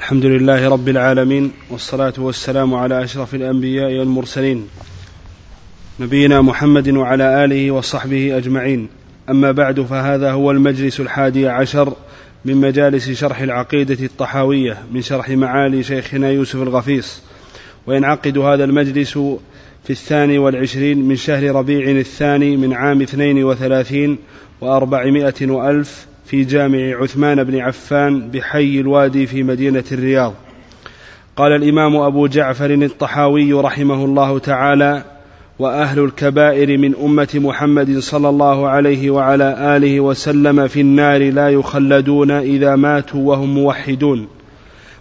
الحمد لله رب العالمين والصلاة والسلام على أشرف الأنبياء والمرسلين نبينا محمد وعلى آله وصحبه أجمعين. أما بعد فهذا هو المجلس الحادي عشر من مجالس شرح العقيدة الطحاوية من شرح معالي شيخنا يوسف الغفيص. وينعقد هذا المجلس في الثاني والعشرين من شهر ربيع الثاني من عام اثنين وثلاثين وأربعمائة وألف في جامع عثمان بن عفان بحي الوادي في مدينة الرياض. قال الإمام أبو جعفر الطحاوي رحمه الله تعالى وأهل الكبائر من أمة محمد صلى الله عليه وعلى آله وسلم في النار لا يخلدون إذا ماتوا وهم موحدون.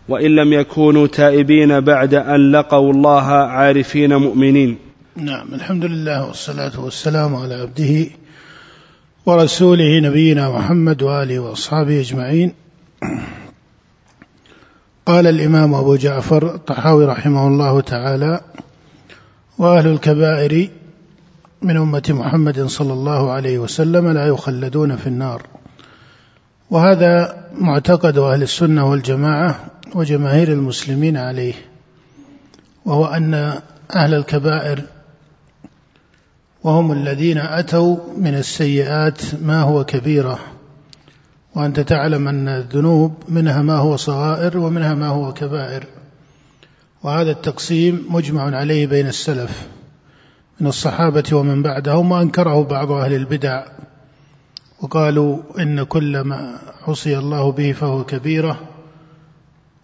وإن لم يكونوا تائبين بعد أن لقوا الله عارفين مؤمنين. نعم الحمد لله والصلاة والسلام على عبده ورسوله نبينا محمد وآله وأصحابه أجمعين. قال الإمام أبو جعفر الطحاوي رحمه الله تعالى وأهل الكبائر من أمة محمد صلى الله عليه وسلم لا يخلدون في النار. وهذا معتقد أهل السنة والجماعة وجماهير المسلمين عليه وهو أن أهل الكبائر وهم الذين أتوا من السيئات ما هو كبيرة. وأنت تعلم أن الذنوب منها ما هو صغائر ومنها ما هو كبائر. وهذا التقسيم مجمع عليه بين السلف من الصحابة ومن بعدهم وأنكره بعض أهل البدع. وقالوا إن كل ما عصي الله به فهو كبيرة.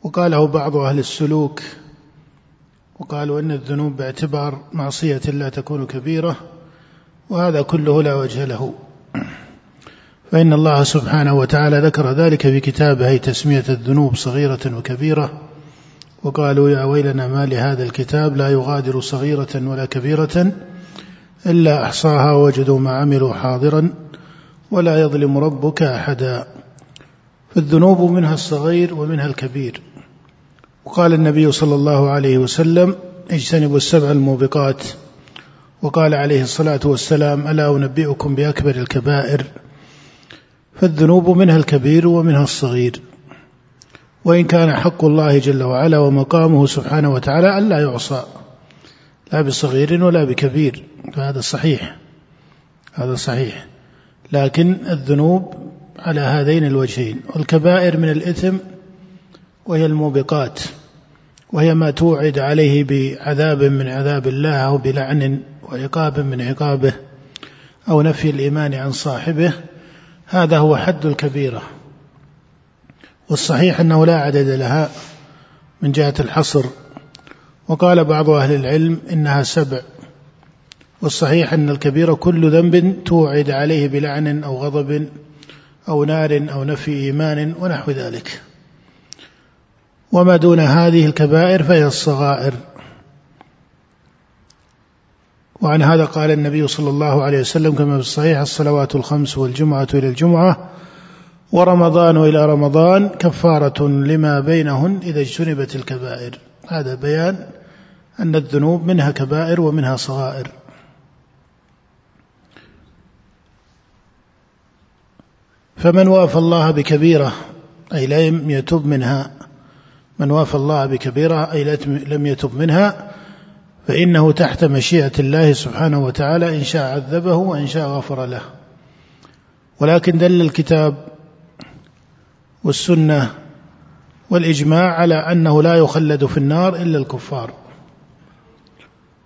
وقاله بعض أهل السلوك وقالوا إن الذنوب باعتبار معصية لا تكون كبيرة. وهذا كله لا وجه له. فإن الله سبحانه وتعالى ذكر ذلك في كتابه تسمية الذنوب صغيرة وكبيرة. وقالوا يا ويلنا ما لهذا الكتاب لا يغادر صغيرة ولا كبيرة إلا أحصاها وجدوا ما عملوا حاضرا ولا يظلم ربك أحدا. فالذنوب منها الصغير ومنها الكبير. وقال النبي صلى الله عليه وسلم اجتنبوا السبع الموبقات. وقال عليه الصلاة والسلام ألا أنبئكم بأكبر الكبائر فالذنوب منها الكبير ومنها الصغير. وإن كان حق الله جل وعلا ومقامه سبحانه وتعالى ألا يعصى لا بصغير ولا بكبير. فهذا صحيح هذا صحيح. لكن الذنوب على هذين الوجهين والكبائر من الإثم وهي الموبقات. وهي ما توعد عليه بعذاب من عذاب الله أو بلعن وعقاب من عقابه أو نفي الإيمان عن صاحبه هذا هو حد الكبيرة. والصحيح أنه لا عدد لها من جهة الحصر. وقال بعض أهل العلم إنها سبع. والصحيح أن الكبيرة كل ذنب توعد عليه بلعن أو غضب أو نار أو نفي إيمان ونحو ذلك. وما دون هذه الكبائر فهي الصغائر. وعن هذا قال النبي صلى الله عليه وسلم كما في الصحيح الصلوات الخمس والجمعة إلى الجمعة ورمضان إلى رمضان كفارة لما بينهن إذا اجتنبت الكبائر. هذا بيان أن الذنوب منها كبائر ومنها صغائر. فمن وافى الله بكبيرة أي لم يتب منها من وافى الله بكبيرة أي لم يتب منها فإنه تحت مشيئة الله سبحانه وتعالى إن شاء عذبه وإن شاء غفر له. ولكن دل الكتاب والسنة والإجماع على أنه لا يخلد في النار إلا الكفار.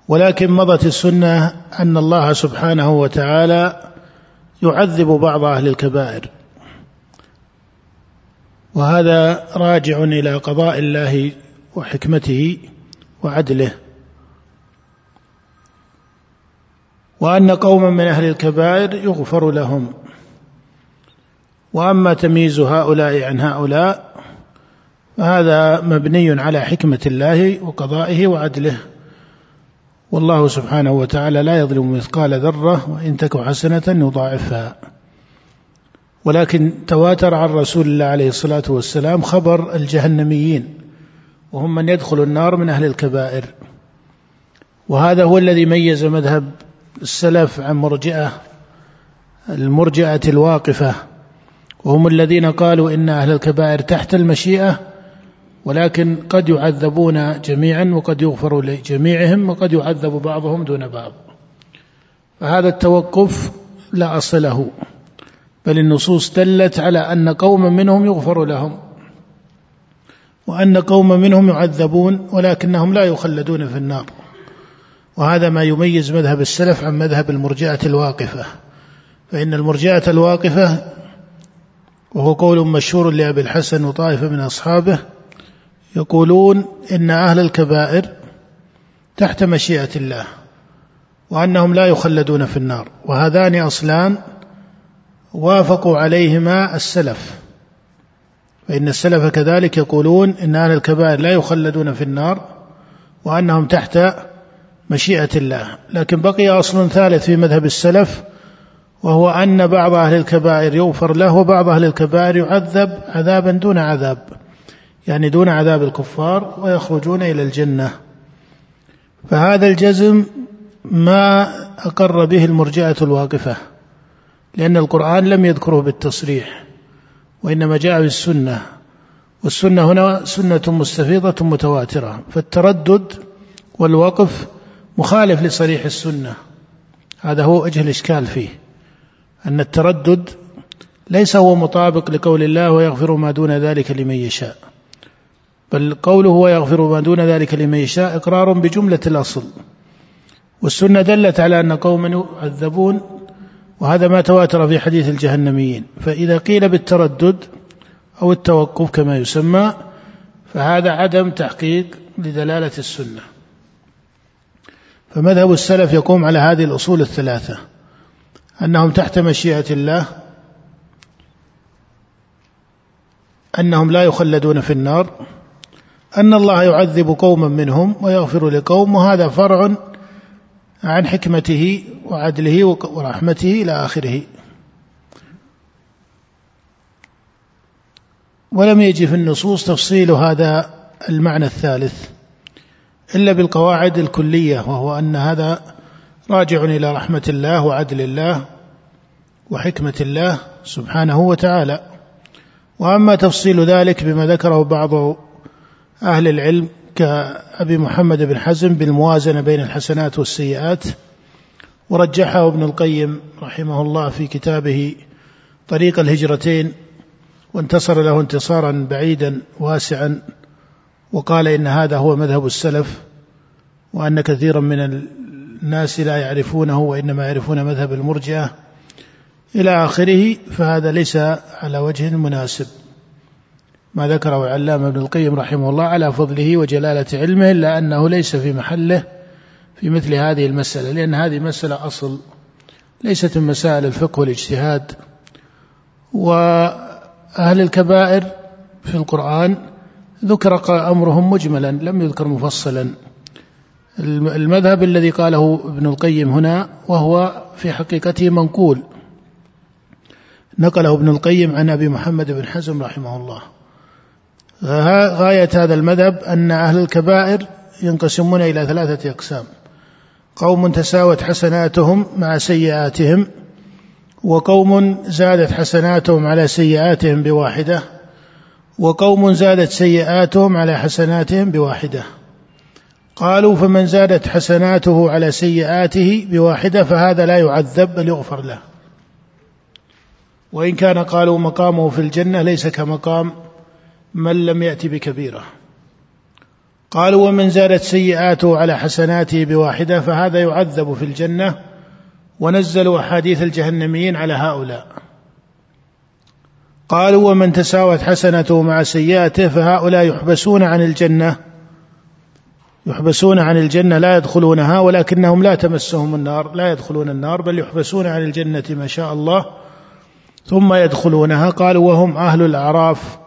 ولكن مضت السنة أن الله سبحانه وتعالى يعذب بعض أهل الكبائر. وهذا راجع إلى قضاء الله وحكمته وعدله. وأن قوما من أهل الكبائر يغفر لهم. وأما تمييز هؤلاء عن هؤلاء فهذا مبني على حكمة الله وقضائه وعدله. والله سبحانه وتعالى لا يظلم مثقال ذرة وإن تك حسنة يضاعفها. ولكن تواتر عن رسول الله عليه الصلاة والسلام خبر الجهنميين وهم من يدخل النار من أهل الكبائر. وهذا هو الذي ميز مذهب السلف عن مرجئة المرجئة الواقفة. وهم الذين قالوا إن أهل الكبائر تحت المشيئة ولكن قد يعذبون جميعا وقد يغفر لجميعهم وقد يعذب بعضهم دون بعض. فهذا التوقف لا أصل له. بل النصوص دلت على أن قوما منهم يغفر لهم وأن قوما منهم يعذبون ولكنهم لا يخلدون في النار وهذا ما يميز مذهب السلف عن مذهب المرجئة الواقفة فإن المرجئة الواقفة وهو قول مشهور لأبي الحسن وطائفة من أصحابه يقولون إن أهل الكبائر تحت مشيئة الله وأنهم لا يخلدون في النار وهذان أصلان وافقوا عليهما السلف. فإن السلف كذلك يقولون إن أهل الكبائر لا يخلدون في النار وأنهم تحت مشيئة الله. لكن بقي أصل ثالث في مذهب السلف وهو أن بعض أهل الكبائر يغفر له وبعض أهل الكبائر يعذب عذابا دون عذاب يعني دون عذاب الكفار ويخرجون إلى الجنة. فهذا الجزم ما أقر به المرجئة الواقفة. لأن القرآن لم يذكره بالتصريح وإنما جاء بالسنة والسنة هنا سنة مستفيضة متواترة فالتردد والوقف مخالف لصريح السنة هذا هو وجه الإشكال فيه أن التردد ليس هو مطابق لقول الله ويغفر ما دون ذلك لمن يشاء بل قوله ويغفر ما دون ذلك لمن يشاء إقرار بجملة الأصل والسنة دلت على أن قوما يعذبون وهذا ما تواتر في حديث الجهنميين. فإذا قيل بالتردد أو التوقف كما يسمى فهذا عدم تحقيق لدلالة السنة. فمذهب السلف يقوم على هذه الأصول الثلاثة. أنهم تحت مشيئة الله أنهم لا يخلدون في النار أن الله يعذب قوما منهم ويغفر لقوم وهذا فرع عن حكمته وعدله ورحمته إلى آخره. ولم يجي في النصوص تفصيل هذا المعنى الثالث إلا بالقواعد الكلية وهو أن هذا راجع إلى رحمة الله وعدل الله وحكمة الله سبحانه وتعالى. وأما تفصيل ذلك بما ذكره بعض أهل العلم كأبي محمد بن حزم بالموازنة بين الحسنات والسيئات ورجحه ابن القيم رحمه الله في كتابه طريق الهجرتين وانتصر له انتصارا بعيدا واسعا وقال إن هذا هو مذهب السلف وأن كثيرا من الناس لا يعرفونه وإنما يعرفون مذهب المرجئة. إلى آخره فهذا ليس على وجه مناسب. ما ذكره العلامة ابن القيم رحمه الله على فضله وجلالة علمه إلا أنه ليس في محله في مثل هذه المسألة لأن هذه مسألة أصل ليست من مسائل الفقه والاجتهاد. وأهل الكبائر في القرآن ذكر أمرهم مجملا لم يذكر مفصلا. المذهب الذي قاله ابن القيم هنا وهو في حقيقته منقول. نقله ابن القيم عن أبي محمد بن حزم رحمه الله. غاية هذا المذهب أن أهل الكبائر ينقسمون إلى ثلاثة أقسام. قوم تساوت حسناتهم مع سيئاتهم وقوم زادت حسناتهم على سيئاتهم بواحدة وقوم زادت سيئاتهم على حسناتهم بواحدة. قالوا فمن زادت حسناته على سيئاته بواحدة فهذا لا يعذب بل يغفر له. وإن كان قالوا مقامه في الجنة ليس كمقام من لم يات بكبيرة. قالوا ومن زادت سيئاته على حسناته بواحدة فهذا يعذب في الجنة ونزلوا أحاديث الجهنميين على هؤلاء. قالوا ومن تساوت حسنته مع سيئاته فهؤلاء يحبسون عن الجنة يحبسون عن الجنة لا يدخلونها ولكنهم لا تمسهم النار لا يدخلون النار بل يحبسون عن الجنة ما شاء الله ثم يدخلونها. قالوا وهم أهل الأعراف.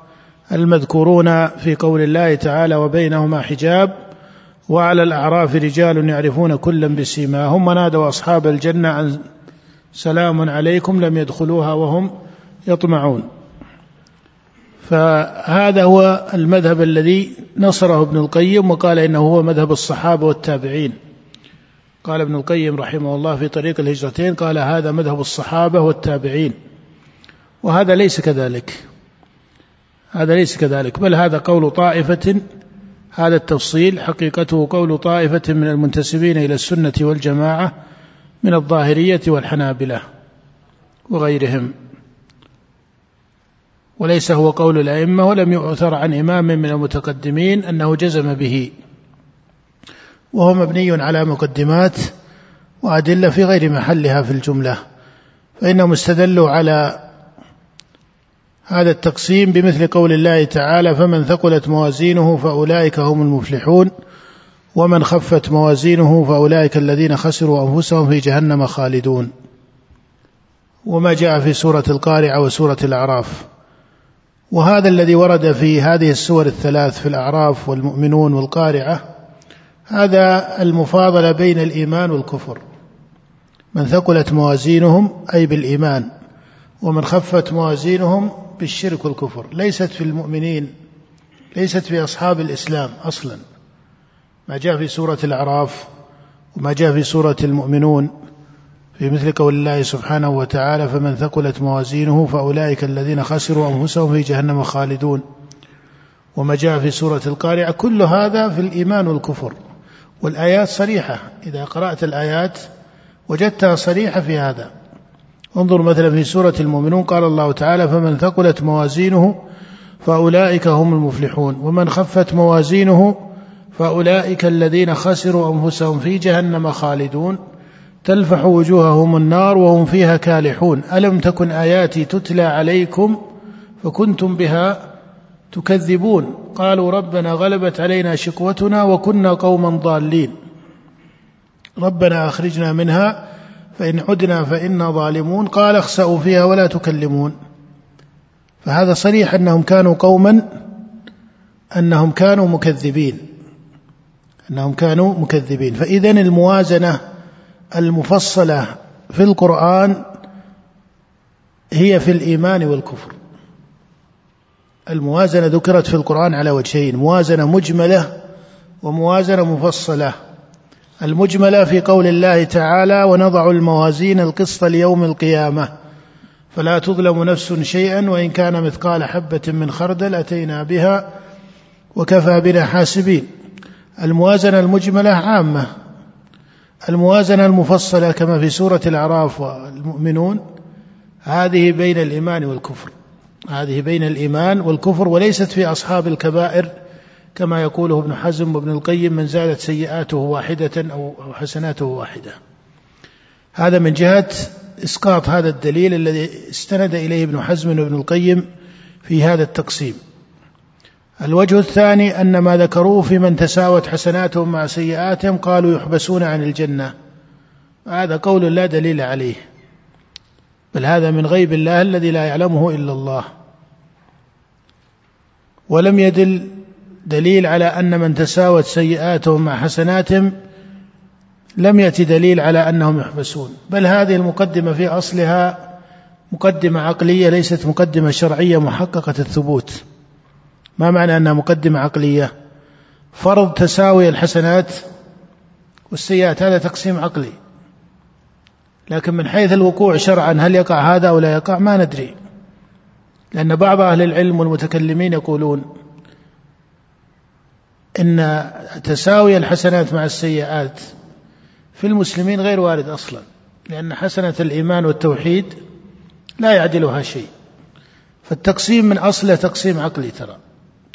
المذكورون في قول الله تعالى وبينهما حجاب وعلى الأعراف رجال يعرفون كلا بسيماهم ونادوا أصحاب الجنة عن سلام عليكم لم يدخلوها وهم يطمعون. فهذا هو المذهب الذي نصره ابن القيم وقال إنه هو مذهب الصحابة والتابعين. قال ابن القيم رحمه الله في طريق الهجرتين قال هذا مذهب الصحابة والتابعين. وهذا ليس كذلك. هذا ليس كذلك. بل هذا قول طائفة هذا التفصيل حقيقته قول طائفة من المنتسبين إلى السنة والجماعة من الظاهرية والحنابلة وغيرهم. وليس هو قول الأئمة ولم يؤثر عن إمام من المتقدمين أنه جزم به. وهو مبني على مقدمات وأدلة في غير محلها في الجملة. فإنهم استدلوا على هذا التقسيم بمثل قول الله تعالى فمن ثقلت موازينه فأولئك هم المفلحون ومن خفت موازينه فأولئك الذين خسروا أنفسهم في جهنم خالدون. وما جاء في سورة القارعة وسورة الأعراف. وهذا الذي ورد في هذه السور الثلاث في الأعراف والمؤمنون والقارعة هذا المفاضلة بين الإيمان والكفر. من ثقلت موازينهم أي بالإيمان ومن خفت موازينهم بالشرك والكفر ليست في المؤمنين ليست في أصحاب الإسلام أصلا. ما جاء في سورة الأعراف وما جاء في سورة المؤمنون في مثل قول الله سبحانه وتعالى فمن ثقلت موازينه فأولئك الذين خسروا أنفسهم في جهنم خالدون. وما جاء في سورة القارعة كل هذا في الإيمان والكفر. والآيات صريحة إذا قرأت الآيات وجدتها صريحة في هذا. انظر مثلا في سورة المؤمنون قال الله تعالى فمن ثقلت موازينه فأولئك هم المفلحون ومن خفت موازينه فأولئك الذين خسروا أنفسهم في جهنم خالدون تلفح وجوههم النار وهم فيها كالحون. ألم تكن آياتي تتلى عليكم فكنتم بها تكذبون؟ قالوا ربنا غلبت علينا شقوتنا وكنا قوما ضالين. ربنا أخرجنا منها فإن عدنا فإنا ظالمون. قال اخسأوا فيها ولا تكلمون. فهذا صريح أنهم كانوا قوما أنهم كانوا مكذبين. أنهم كانوا مكذبين. فإذا الموازنة المفصلة في القرآن هي في الإيمان والكفر. الموازنة ذكرت في القرآن على وجهين موازنة مجملة وموازنة مفصلة. المجملة في قول الله تعالى ونضع الموازين القسط ليوم القيامة. فلا تظلم نفس شيئا وإن كان مثقال حبة من خردل أتينا بها وكفى بنا حاسبين. الموازنة المجملة عامة. الموازنة المفصلة كما في سورة الأعراف والمؤمنون هذه بين الإيمان والكفر. هذه بين الإيمان والكفر وليست في أصحاب الكبائر. كما يقوله ابن حزم وابن القيم من زادت سيئاته واحدة أو حسناته واحدة. هذا من جهة إسقاط هذا الدليل الذي استند إليه ابن حزم وابن القيم في هذا التقسيم. الوجه الثاني أن ما ذكروه في من تساوت حسناتهم مع سيئاتهم قالوا يحبسون عن الجنة. هذا قول لا دليل عليه. بل هذا من غيب الله الذي لا يعلمه إلا الله. ولم يدل دليل على أن من تساوت سيئاتهم مع حسناتهم لم يأتي دليل على أنهم يحبسون. بل هذه المقدمة في أصلها مقدمة عقلية ليست مقدمة شرعية محققة الثبوت. ما معنى أنها مقدمة عقلية؟ فرض تساوي الحسنات والسيئات هذا تقسيم عقلي. لكن من حيث الوقوع شرعا هل يقع هذا أو لا يقع؟ ما ندري. لأن بعض أهل العلم والمتكلمين يقولون إن تساوي الحسنات مع السيئات في المسلمين غير وارد أصلا لأن حسنة الإيمان والتوحيد لا يعدلها شيء. فالتقسيم من أصله تقسيم عقلي ترى.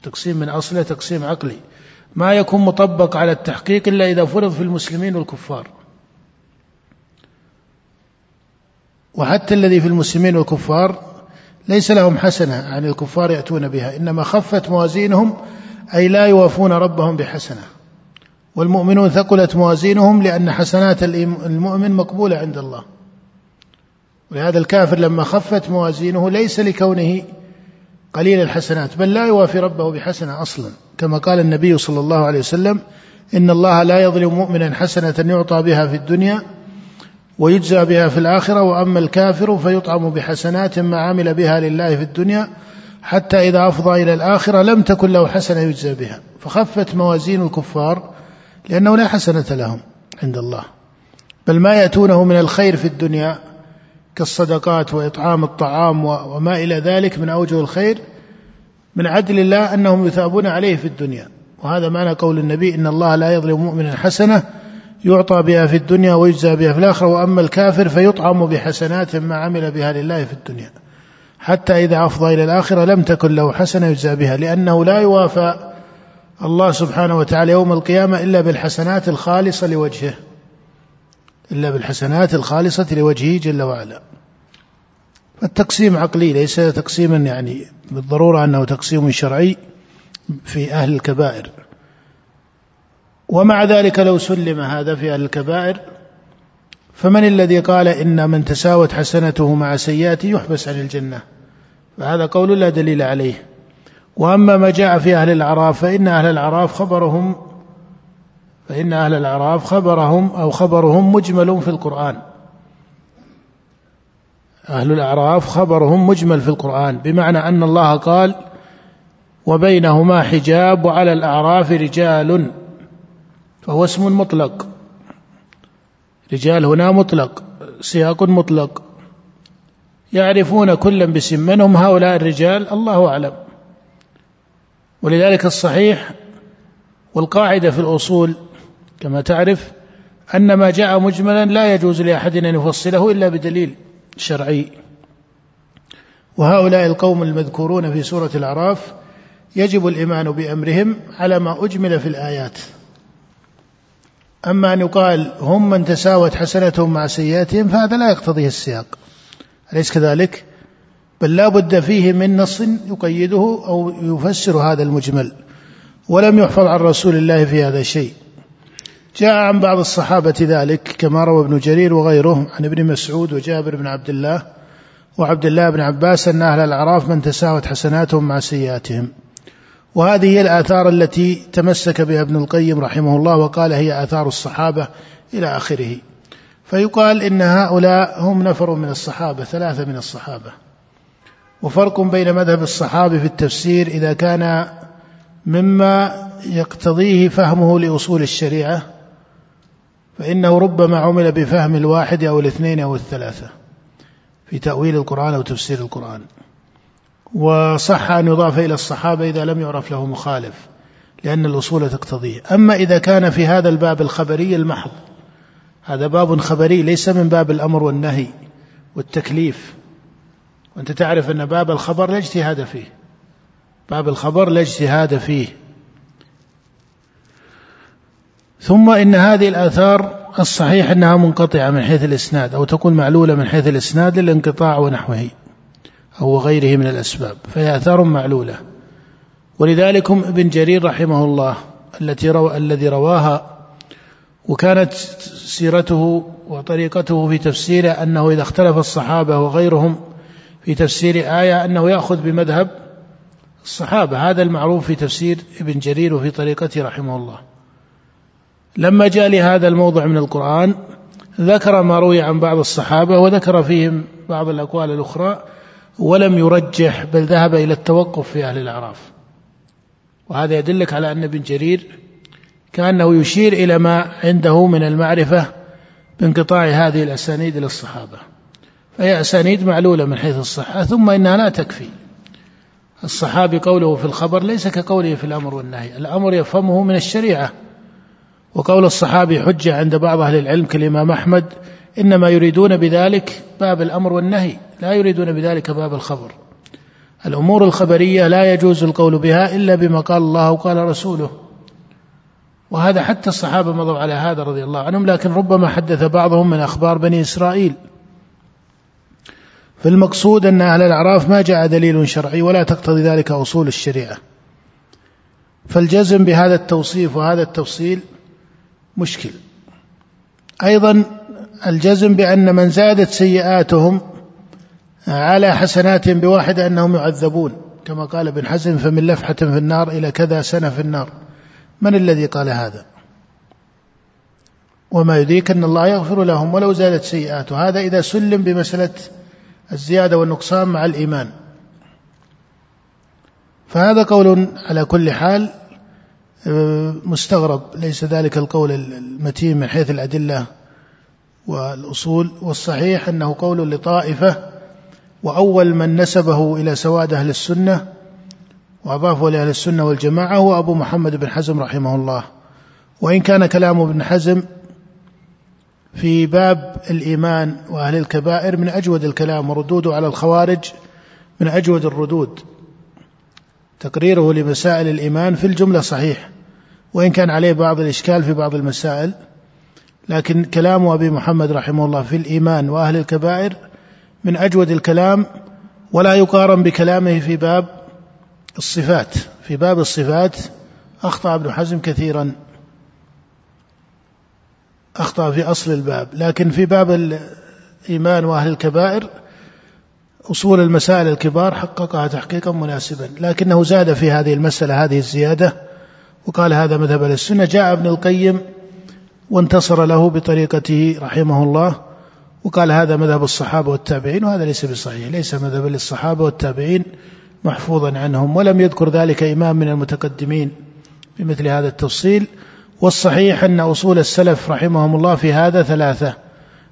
تقسيم من أصله تقسيم عقلي. ما يكون مطبق على التحقيق إلا إذا فرض في المسلمين والكفار. وحتى الذي في المسلمين والكفار ليس لهم حسنة عن الكفار يأتون بها. إنما خفت موازينهم أي لا يوافون ربهم بحسنة. والمؤمنون ثقلت موازينهم لأن حسنات المؤمن مقبولة عند الله. ولهذا الكافر لما خفت موازينه ليس لكونه قليل الحسنات بل لا يوافي ربه بحسنة أصلا. كما قال النبي صلى الله عليه وسلم إن الله لا يظلم مؤمنا حسنة يعطى بها في الدنيا ويجزى بها في الآخرة وأما الكافر فيطعم بحسنات ما عمل بها لله في الدنيا حتى إذا أفضى إلى الآخرة لم تكن له حسنة يجزى بها. فخفت موازين الكفار لأنه لا حسنة لهم عند الله. بل ما يأتونه من الخير في الدنيا كالصدقات وإطعام الطعام وما إلى ذلك من أوجه الخير من عدل الله أنهم يثابون عليه في الدنيا. وهذا معنى قول النبي إن الله لا يظلم مؤمنا حسنة يعطى بها في الدنيا ويجزى بها في الآخرة وأما الكافر فيطعم بحسنات ما عمل بها لله في الدنيا. حتى إذا أفضى إلى الآخرة لم تكن له حسنة يجزى بها لأنه لا يوافى الله سبحانه وتعالى يوم القيامة إلا بالحسنات الخالصة لوجهه إلا بالحسنات الخالصة لوجهه جل وعلا. فالتقسيم عقلي ليس تقسيما يعني بالضرورة أنه تقسيم شرعي في أهل الكبائر. ومع ذلك لو سلم هذا في أهل الكبائر فمن الذي قال إن من تساوت حسنته مع سيئاته يحبس عن الجنة؟ فهذا قول لا دليل عليه. وأما ما جاء في أهل الأعراف فإن أهل الأعراف خبرهم فإن أهل الأعراف خبرهم أو خبرهم مجمل في القرآن. أهل الأعراف خبرهم مجمل في القرآن بمعنى أن الله قال وبينهما حجاب وعلى الأعراف رجال فهو اسم مطلق. رجال هنا مطلق سياق مطلق. يعرفون كلا باسم من هم هؤلاء الرجال؟ الله أعلم. ولذلك الصحيح والقاعدة في الأصول كما تعرف أن ما جاء مجملا لا يجوز لأحد أن يفصله إلا بدليل شرعي. وهؤلاء القوم المذكورون في سورة الأعراف يجب الإيمان بأمرهم على ما أجمل في الآيات. أما أن يقال هم من تساوت حسنتهم مع سيئاتهم فهذا لا يقتضيه السياق. أليس كذلك؟ بل لا بد فيه من نص يقيده أو يفسر هذا المجمل. ولم يحفظ عن رسول الله في هذا شيء. جاء عن بعض الصحابة ذلك كما روى ابن جرير وغيره عن ابن مسعود وجابر بن عبد الله وعبد الله بن عباس أن أهل الأعراف من تساوت حسناتهم مع سيئاتهم. وهذه هي الآثار التي تمسك بها ابن القيم رحمه الله وقال هي آثار الصحابة إلى آخره. فيقال إن هؤلاء هم نفر من الصحابة ثلاثة من الصحابة. وفرق بين مذهب الصحابة في التفسير إذا كان مما يقتضيه فهمه لأصول الشريعة فإنه ربما عمل بفهم الواحد أو الاثنين أو الثلاثة في تأويل القرآن أو تفسير القرآن. وصح أن يضاف إلى الصحابة إذا لم يعرف له مخالف لأن الأصول تقتضيه. أما إذا كان في هذا الباب الخبري المحض هذا باب خبري ليس من باب الأمر والنهي والتكليف. وأنت تعرف أن باب الخبر لا اجتهاد فيه. باب الخبر لا اجتهاد فيه. ثم إن هذه الآثار الصحيح أنها منقطعة من حيث الإسناد أو تكون معلولة من حيث الإسناد للانقطاع ونحوه. أو غيره من الأسباب فهي آثار معلولة. ولذلك ابن جرير رحمه الله التي روى الذي رواها وكانت سيرته وطريقته في تفسيره أنه إذا اختلف الصحابة وغيرهم في تفسير آية أنه يأخذ بمذهب الصحابة. هذا المعروف في تفسير ابن جرير وفي طريقته رحمه الله. لما جاء لهذا الموضع من القرآن ذكر ما روي عن بعض الصحابة وذكر فيهم بعض الأقوال الأخرى ولم يرجح بل ذهب إلى التوقف في أهل الأعراف. وهذا يدلك على أن ابن جرير كأنه يشير إلى ما عنده من المعرفة بانقطاع هذه الأسانيد للصحابة. فهي أسانيد معلولة من حيث الصحة ثم إنها لا تكفي. الصحابي قوله في الخبر ليس كقوله في الأمر والنهي الأمر يفهمه من الشريعة. وقول الصحابي حجة عند بعض أهل العلم كالإمام أحمد إنما يريدون بذلك باب الأمر والنهي لا يريدون بذلك باب الخبر. الأمور الخبرية لا يجوز القول بها إلا بما قال الله وقال رسوله. وهذا حتى الصحابة مضوا على هذا رضي الله عنهم لكن ربما حدث بعضهم من أخبار بني إسرائيل. فالمقصود أن أهل الأعراف ما جاء دليل شرعي ولا تقتضي ذلك أصول الشريعة. فالجزم بهذا التوصيف وهذا التفصيل مشكل. أيضا الجزم بأن من زادت سيئاتهم على حسنات بواحدة أنهم يعذبون كما قال ابن حزم فمن لفحة في النار إلى كذا سنة في النار. من الذي قال هذا؟ وما يدريك أن الله يغفر لهم ولو زادت سيئاته. هذا إذا سلم بمسألة الزيادة والنقصان مع الإيمان. فهذا قول على كل حال آه، مستغرب. ليس ذلك القول المتين من حيث الأدلة. والأصول والصحيح أنه قول لطائفة وأول من نسبه إلى سواد أهل السنة وأضافه لأهل السنة والجماعة هو أبو محمد بن حزم رحمه الله. وإن كان كلام ابن حزم في باب الإيمان وأهل الكبائر من أجود الكلام وردوده على الخوارج من أجود الردود. تقريره لمسائل الإيمان في الجملة صحيح. وإن كان عليه بعض الإشكال في بعض المسائل لكن كلام أبي محمد رحمه الله في الإيمان وأهل الكبائر من أجود الكلام ولا يقارن بكلامه في باب الصفات. في باب الصفات أخطأ ابن حزم كثيرا. أخطأ في أصل الباب. لكن في باب الإيمان وأهل الكبائر أصول المسائل الكبار حققها تحقيقا مناسبا. لكنه زاد في هذه المسألة هذه الزيادة وقال هذا مذهب السنة. جاء ابن القيم وانتصر له بطريقته رحمه الله. وقال هذا مذهب الصحابة والتابعين وهذا ليس بصحيح ليس مذهب للصحابة والتابعين محفوظا عنهم. ولم يذكر ذلك إمام من المتقدمين بمثل هذا التفصيل. والصحيح أن أصول السلف رحمهم الله في هذا ثلاثة.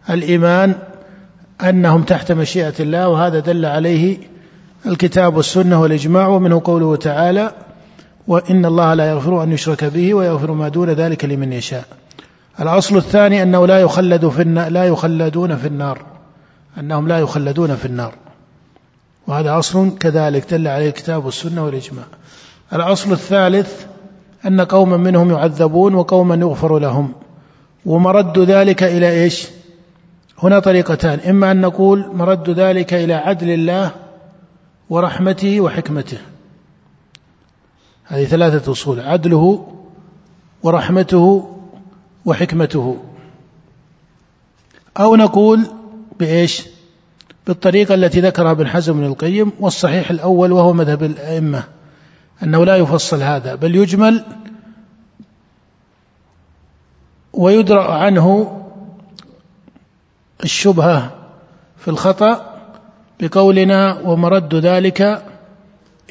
الإيمان أنهم تحت مشيئة الله وهذا دل عليه الكتاب والسنة والإجماع ومنه قوله تعالى وإن الله لا يغفر أن يشرك به ويغفر ما دون ذلك لمن يشاء. الأصل الثاني أنه لا يخلد في النار لا يخلدون في النار. أنهم لا يخلدون في النار. وهذا أصل كذلك دل عليه الكتاب والسنة والإجماع. الأصل الثالث أن قوما منهم يعذبون وقوما يغفر لهم. ومرد ذلك إلى إيش؟ هنا طريقتان. إما أن نقول مرد ذلك إلى عدل الله ورحمته وحكمته. هذه ثلاثة أصول. عدله ورحمته وحكمته. أو نقول بإيش؟ بالطريقة التي ذكرها ابن حزم بن القيم والصحيح الأول وهو مذهب الأئمة أنه لا يفصل هذا بل يجمل ويدرأ عنه الشبهة في الخطأ بقولنا ومرد ذلك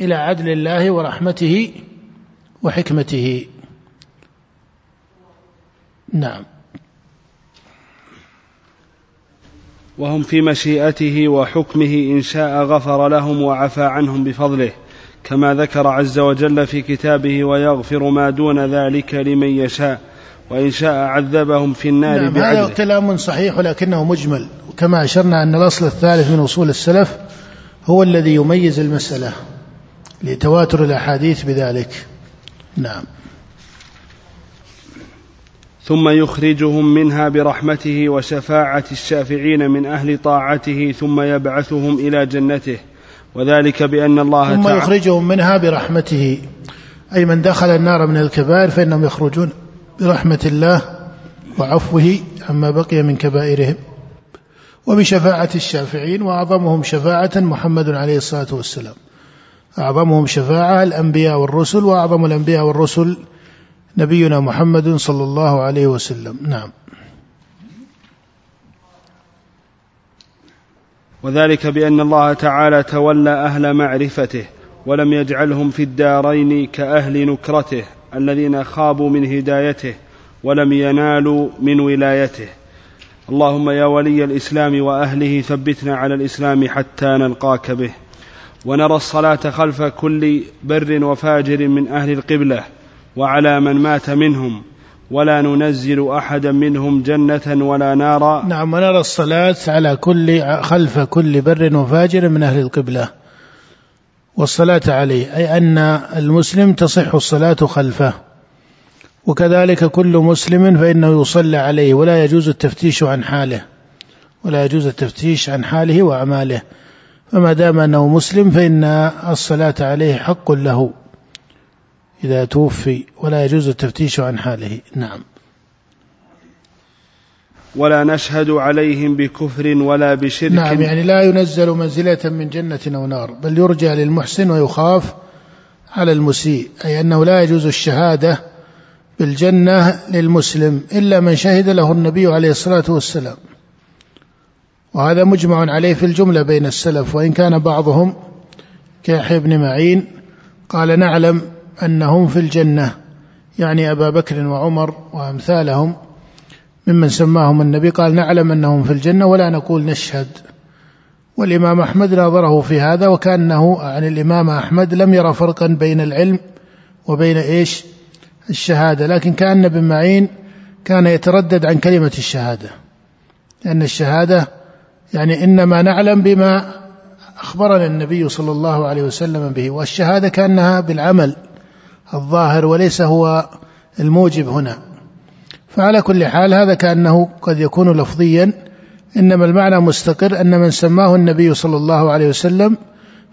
إلى عدل الله ورحمته وحكمته. نعم. وهم في مشيئته وحكمه إن شاء غفر لهم وعفى عنهم بفضله كما ذكر عز وجل في كتابه ويغفر ما دون ذلك لمن يشاء وإن شاء عذبهم في النار نعم بعدله. هذا كلام صحيح ولكنه مجمل كما أشرنا أن الأصل الثالث من أصول السلف هو الذي يميز المسألة لتواتر الأحاديث بذلك. نعم. ثم يخرجهم منها برحمته وشفاعة الشافعين من أهل طاعته ثم يبعثهم إلى جنته. وذلك بأن الله ثم تعالى يخرجهم منها برحمته. أي من دخل النار من الكبائر فإنهم يخرجون برحمة الله وعفوه عما بقي من كبائرهم. وبشفاعة الشافعين وأعظمهم شفاعة محمد عليه الصلاة والسلام. أعظمهم شفاعة الأنبياء والرسل وأعظم الأنبياء والرسل نبينا محمد صلى الله عليه وسلم. نعم. وذلك بأن الله تعالى تولى أهل معرفته ولم يجعلهم في الدارين كأهل نكرته الذين خابوا من هدايته ولم ينالوا من ولايته. اللهم يا ولي الإسلام وأهله ثبتنا على الإسلام حتى نلقاك به. ونرى الصلاة خلف كل بر وفاجر من أهل القبلة. وعلى من مات منهم ولا ننزل أحدا منهم جنة ولا نارا. نعم ونرى الصلاة على كل خلف كل بر وفاجر من أهل القبلة. والصلاة عليه أي أن المسلم تصح الصلاة خلفه. وكذلك كل مسلم فإنه يصلى عليه ولا يجوز التفتيش عن حاله. ولا يجوز التفتيش عن حاله وأعماله. فما دام أنه مسلم فإن الصلاة عليه حق له. إذا توفي ولا يجوز التفتيش عن حاله. نعم. ولا نشهد عليهم بكفر ولا بشرك. نعم يعني لا ينزل منزلة من جنة أو نار بل يرجى للمحسن ويخاف على المسيء أي أنه لا يجوز الشهادة بالجنة للمسلم إلا من شهد له النبي عليه الصلاة والسلام. وهذا مجمع عليه في الجملة بين السلف وإن كان بعضهم كيحيى بن معين قال نعلم أنهم في الجنة. يعني أبا بكر وعمر وأمثالهم ممن سماهم النبي. قال نعلم أنهم في الجنة ولا نقول نشهد. والإمام أحمد ناظره في هذا وكأنه عن الإمام أحمد لم يرى فرقا بين العلم وبين إيش؟ الشهادة. لكن كأن ابن معين كان يتردد عن كلمة الشهادة. لأن الشهادة يعني إنما نعلم بما أخبرنا النبي صلى الله عليه وسلم به. والشهادة كأنها بالعمل. الظاهر وليس هو الموجب هنا. فعلى كل حال هذا كأنه قد يكون لفظيا إنما المعنى مستقر أن من سماه النبي صلى الله عليه وسلم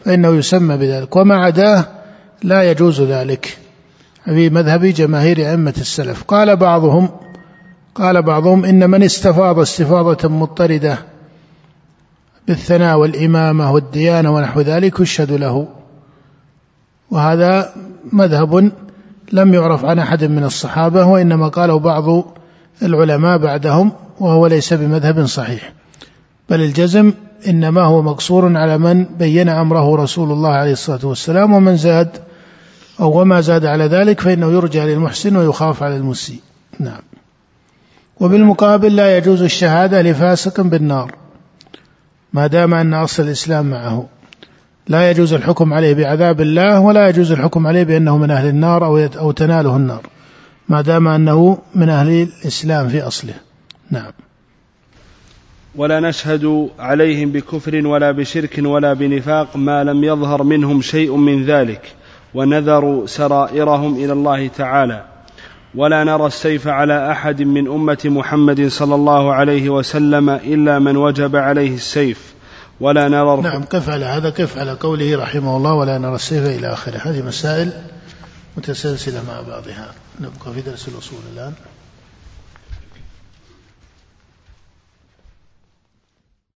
فإنه يسمى بذلك وما عداه لا يجوز ذلك. في مذهب جماهير أئمة السلف. قال بعضهم قال بعضهم إن من استفاض استفاضة مضطردة بالثناء والإمامة والديانة ونحو ذلك يشهد له. وهذا مذهب لم يعرف عن أحد من الصحابة وإنما قاله بعض العلماء بعدهم وهو ليس بمذهب صحيح. بل الجزم إنما هو مقصور على من بين أمره رسول الله عليه الصلاة والسلام ومن زاد أو وما زاد على ذلك فإنه يرجى للمحسن ويخاف على المسيء. نعم. وبالمقابل لا يجوز الشهادة لفاسق بالنار ما دام أن أصل الإسلام معه. لا يجوز الحكم عليه بعذاب الله ولا يجوز الحكم عليه بأنه من أهل النار أو أو تناله النار ما دام أنه من أهل الإسلام في أصله. نعم. ولا نشهد عليهم بكفر ولا بشرك ولا بنفاق ما لم يظهر منهم شيء من ذلك ونذروا سرائرهم إلى الله تعالى. ولا نرى السيف على أحد من أمة محمد صلى الله عليه وسلم إلا من وجب عليه السيف. ولا نرى نعم كيف على هذا كيف على قوله رحمه الله ولا نرى السيف إلى آخره. هذه مسائل متسلسلة مع بعضها. نبقى في درس الأصول الآن.